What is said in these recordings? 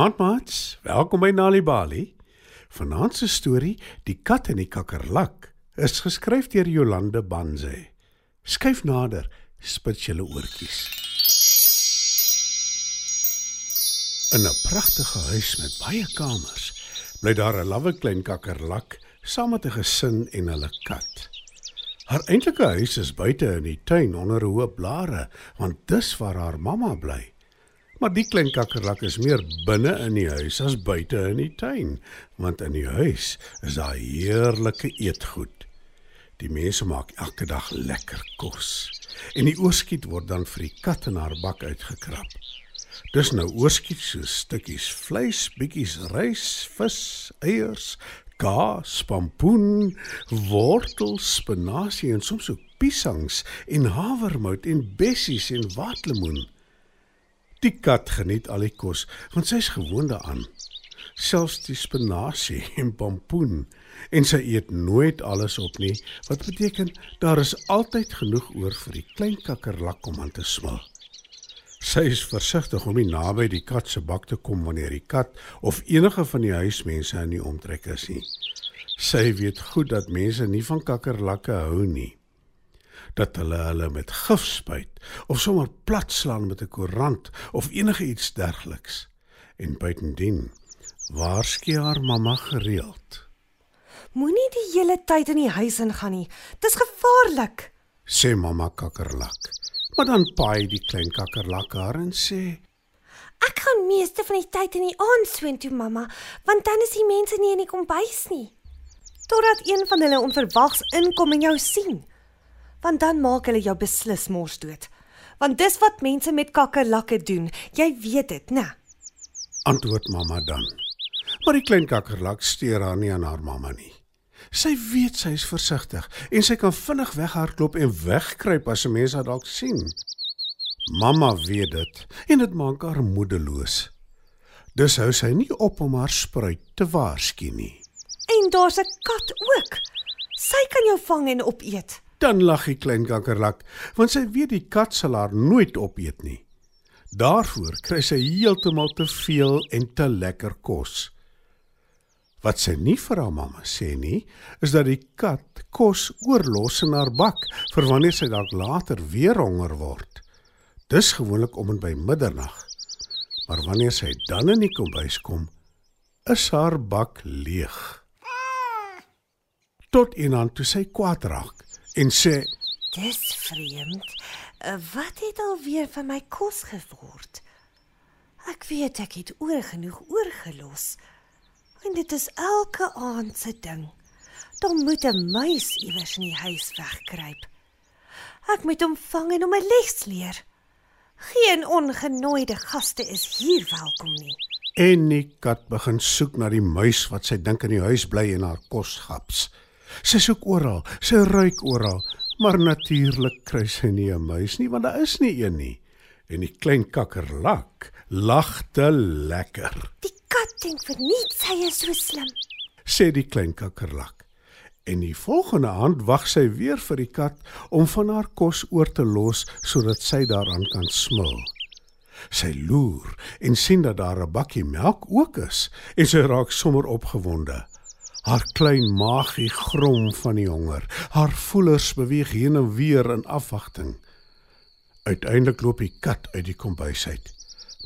Goeienaand maats, welkom by Nali Bali. Vanaand se storie, Die kat en die kakkerlak, is geskryf deur Jolande Banze. Skyf nader, spit julle oortjies. In 'n pragtige huis met baie kamers, bly daar 'n lawwe klein kakkerlak saam met 'n gesin en hulle kat. Haar eintlike huis is buite in die tuin onder hoë blare, want dis waar haar mamma bly. Maar die klein kakkerlak is meer binne in die huis as buite in die tuin, want in die huis is daar heerlike eetgoed. Die mense maak elke dag lekker kos. En die oorskiet word dan vir die kat in haar bak uitgekrap. Dis nou oorskiet so stukkies vleis, bietjies rys, vis, eiers, kaas, pampoen, wortels, spinasie en soms ook piesangs en havermout en bessies en watlemoen. Die kat geniet al die kos want sy's gewoond daaraan. Selfs die spinasie en pompoen en sy eet nooit alles op nie, wat beteken daar is altyd genoeg oor vir die klein kakkerlak om aan te smil. Sy is versigtig om nie naby die kat se bak te kom wanneer die kat of enige van die huismense in die omtrek is nie. Sy weet goed dat mense nie van kakkerlakke hou nie dat hulle hulle met gif spuit of sommer platslaan met 'n koerant of enige iets dergeliks. En buitendien waarsku haar mamma gereeld. Moenie die hele tyd in die huis ingaan nie. Dis gevaarlik. Sê mamma kakkerlak. Maar dan paai die klein kakkerlak haar en sê: Ek gaan meeste van die tyd in die aand soontoe, mamma, want dan is die mense nie in die kombuis nie. Totdat een van hulle onverwags inkom en jou sien want dan maak hulle jou beslis mors dood. Want dis wat mense met kakkerlakke doen. Jy weet dit, né? Antwoord mamma dan. Maar die klein kakkerlak steur haar nie aan haar mamma nie. Sy weet sy is versigtig en sy kan vinnig weghardloop en wegkruip as 'n mens haar dalk sien. Mamma weet dit en dit maak haar moedeloos. Dus hou sy nie op om haar spruit te waarsku nie. En daar's 'n kat ook. Sy kan jou vang en opeet. Dan lag die klein kakkerlak, want sy weet die kat sal haar nooit opeet nie. Daarvoor kry sy heeltemal te veel en te lekker kos. Wat sy nie vir haar mamma sê nie, is dat die kat kos oorlos in haar bak vir wanneer sy dalk later weer honger word. Dis gewoonlik om en by middernag. Maar wanneer sy dan in die kombuis kom, is haar bak leeg. Tot iemand toe sy kwaad raak en sê: "Dis vreemd. Eh, wat het alweer van my kos geword? Ek weet ek het oor genoeg oorgelos. En dit is elke aand se ding. Dan moet 'n muis iewers in die huis wegkruip. Ek moet hom vang en hom 'n les leer. Geen ongenooide gaste is hier welkom nie." En die kat begin soek na die muis wat sy dink in die huis bly en haar kos gaps. Sy soek oral, sy ruik oral, maar natuurlik kry sy nie 'n muis nie want daar is nie een nie. En die klein kakkerlak lag te lekker. Die kat dink vir niks sy is so slim, sê die klein kakkerlak. En die volgende aand wag sy weer vir die kat om van haar kos oor te los sodat sy daaraan kan smil. Sy loer en sien dat daar 'n bakkie melk ook is en sy raak sommer opgewonde. Haar klein maagie grom van die honger. Haar voelers beweeg heen en weer in afwagting. Uiteindelik loop die kat uit die kombuis uit.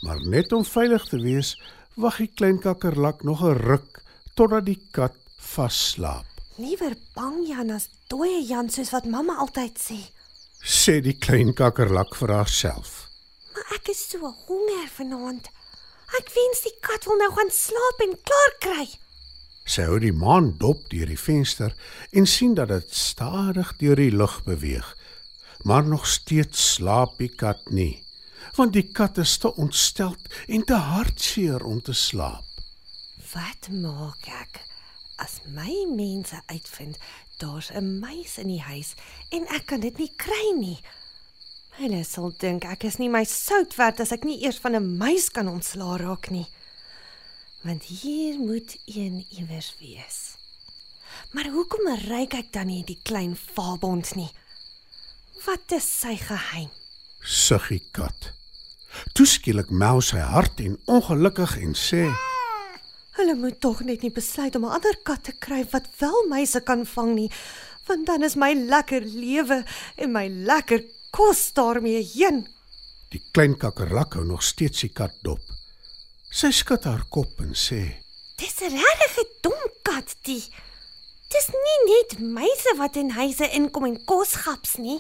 Maar net om veilig te wees, wag die klein kakkerlak nog 'n ruk totdat die kat vasslaap. Liewer bang Jan as dooie Jan soos wat mamma altyd sê. Sê die klein kakkerlak vir haarself. Maar ek is so honger vanaand. Ek wens die kat wil nou gaan slaap en klaar kry. Sy hou die maan dop deur die venster en sien dat dit stadig deur die lug beweeg. Maar nog steeds slaap die kat nie, want die kat is te ontsteld en te hartseer om te slaap. Wat maak ek as my mense uitvind daar's 'n muis in die huis en ek kan dit nie kry nie? Hulle sal dink ek is nie my sout werd as ek nie eers van 'n muis kan ontslaa raak nie want hier moet een iewers wees. Maar hoekom ryk ek dan nie die klein vaabond nie? Wat is sy geheim? Suggie kat. Toe skielik mou sy hart en ongelukkig en sê: Hulle moet tog net nie besluit om 'n ander kat te kry wat wel meise kan vang nie, want dan is my lekker lewe en my lekker kos daarmee heen. Die klein kakkerlak hou nog steeds die kat dop. Sy skud haar kop en sê: Dis 'n regte dom kat die. Dis nie net meise wat in huise inkom en kos gaps nie.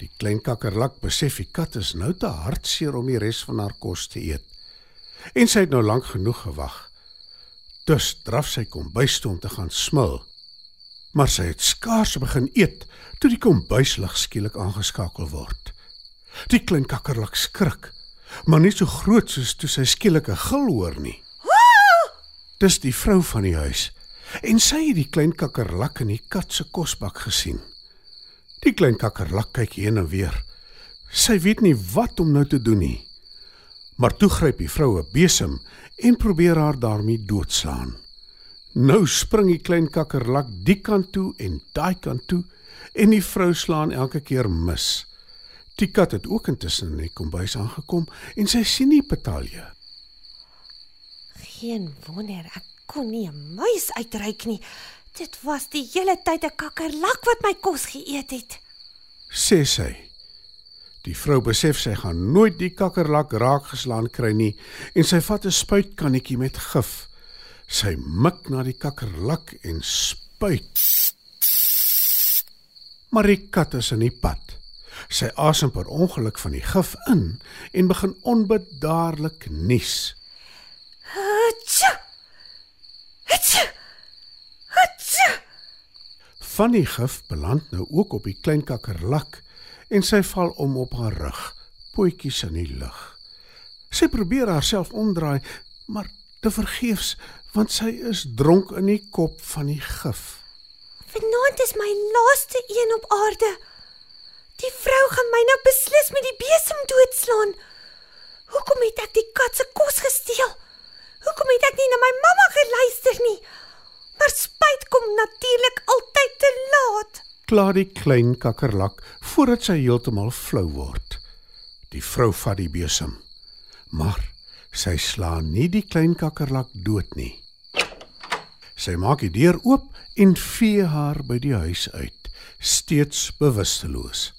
Die klein kakkerlak besef die kat is nou te hartseer om die res van haar kos te eet. En sy het nou lank genoeg gewag. Dus draf sy kombuis toe om te gaan smil. Maar sy het skaars begin eet toe die kombuislig skielik aangeskakel word. Die klein kakkerlak skrik, maar nie so groot soos toe sy skielik 'n gil hoor nie. Dis die vrou van die huis en sy het die klein kakkerlak in die kat se kosbak gesien. Die klein kakkerlak kyk heen en weer. Sy weet nie wat om nou te doen nie. Maar toe gryp die vrou 'n besem en probeer haar daarmee doodslaan. Nou spring die klein kakkerlak die kant toe en daai kant toe en die vrou slaan elke keer mis. Die kat het ook intussen in die kombuis aangekom en sy sien nie Petalia. Geen wonder ek kon nie 'n muis uitreik nie. Dit was die hele tyd 'n kakkerlak wat my kos geëet het. sê sy. Die vrou besef sy gaan nooit die kakkerlak raakgeslaan kry nie en sy vat 'n spuitkannetjie met gif. Sy mik na die kakkerlak en spuit. Maar die kat is in die pad. Sy asem per ongeluk van die gif in en begin onbedaarlik nies. Hatsa! Hatsa! Hatsa! Van die gif beland nou ook op die klein kakkerlak en sy val om op haar rug, pootjies in die lug. Sy probeer haarself omdraai, maar te vergeefs want sy is dronk in die kop van die gif. Vanaand is my laaste een op aarde. Die vrou gaan my nou beslis met die besem doodslaan. Hoekom het ek die kat se kos gesteel? Hoekom het ek nie na my mamma geluister nie? Maar spyt kom natuurlik altyd te laat. Klaar die klein kakkerlak voordat sy heeltemal flou word. Die vrou vat die besem. Maar sy slaan nie die klein kakkerlak dood nie. Sy maak die deur oop en vee haar by die huis uit, steeds bewusteloos.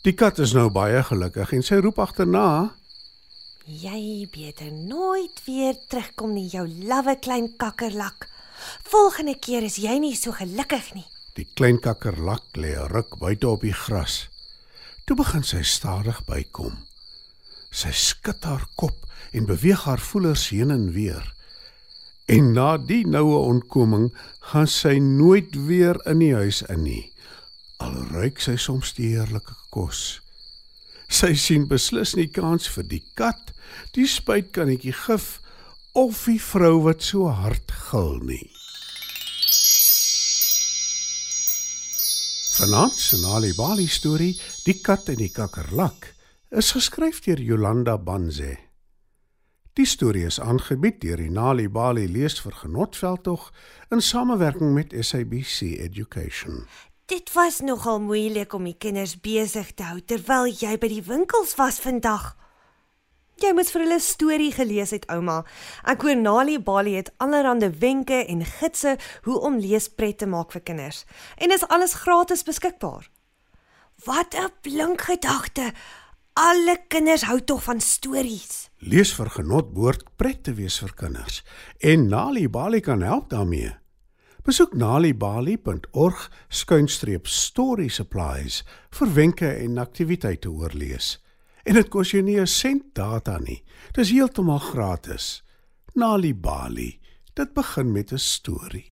Die kat is nou baie gelukkig en sy roep agterna: Jy beter nooit weer terugkom nie, jou lawwe klein kakkerlak. Volgende keer is jy nie so gelukkig nie. Die klein kakkerlak lê ruk buite op die gras. Toe begin sy stadig bykom. Sy skud haar kop en beweeg haar voelers heen en weer. En na die noue ontkoming gaan sy nooit weer in die huis in nie. Al ruik sy soms die heerlike kos. Sy sien beslis nie kans vir die kat, die spuitkannetjie gif of die vrou wat so hard gil nie. Vanaand se Nali Bali storie, Die kat en die kakkerlak, is geskryf deur Jolanda Banze. Die storie is aangebied deur die Nali Bali leesvergenotveldtog in samewerking met SABC Education. Dit was nogal moeilik om die kinders besig te hou terwyl jy by die winkels was vandag. Jy moes vir hulle storie gelees het, ouma. Ek hoor Nali Bali het allerlei wenke en gidse hoe om leespret te maak vir kinders. En is alles gratis beskikbaar. Wat 'n blink gedagte. Alle kinders hou tog van stories. Lees vir genot behoort pret te wees vir kinders en Nali Bali kan help daarmee. Besoek nalibali.org skuinstreep story supplies vir wenke en aktiwiteite oor lees. En dit kos jou nie 'n sent data nie. Dis heeltemal gratis. Nali Bali. Dit begin met 'n storie.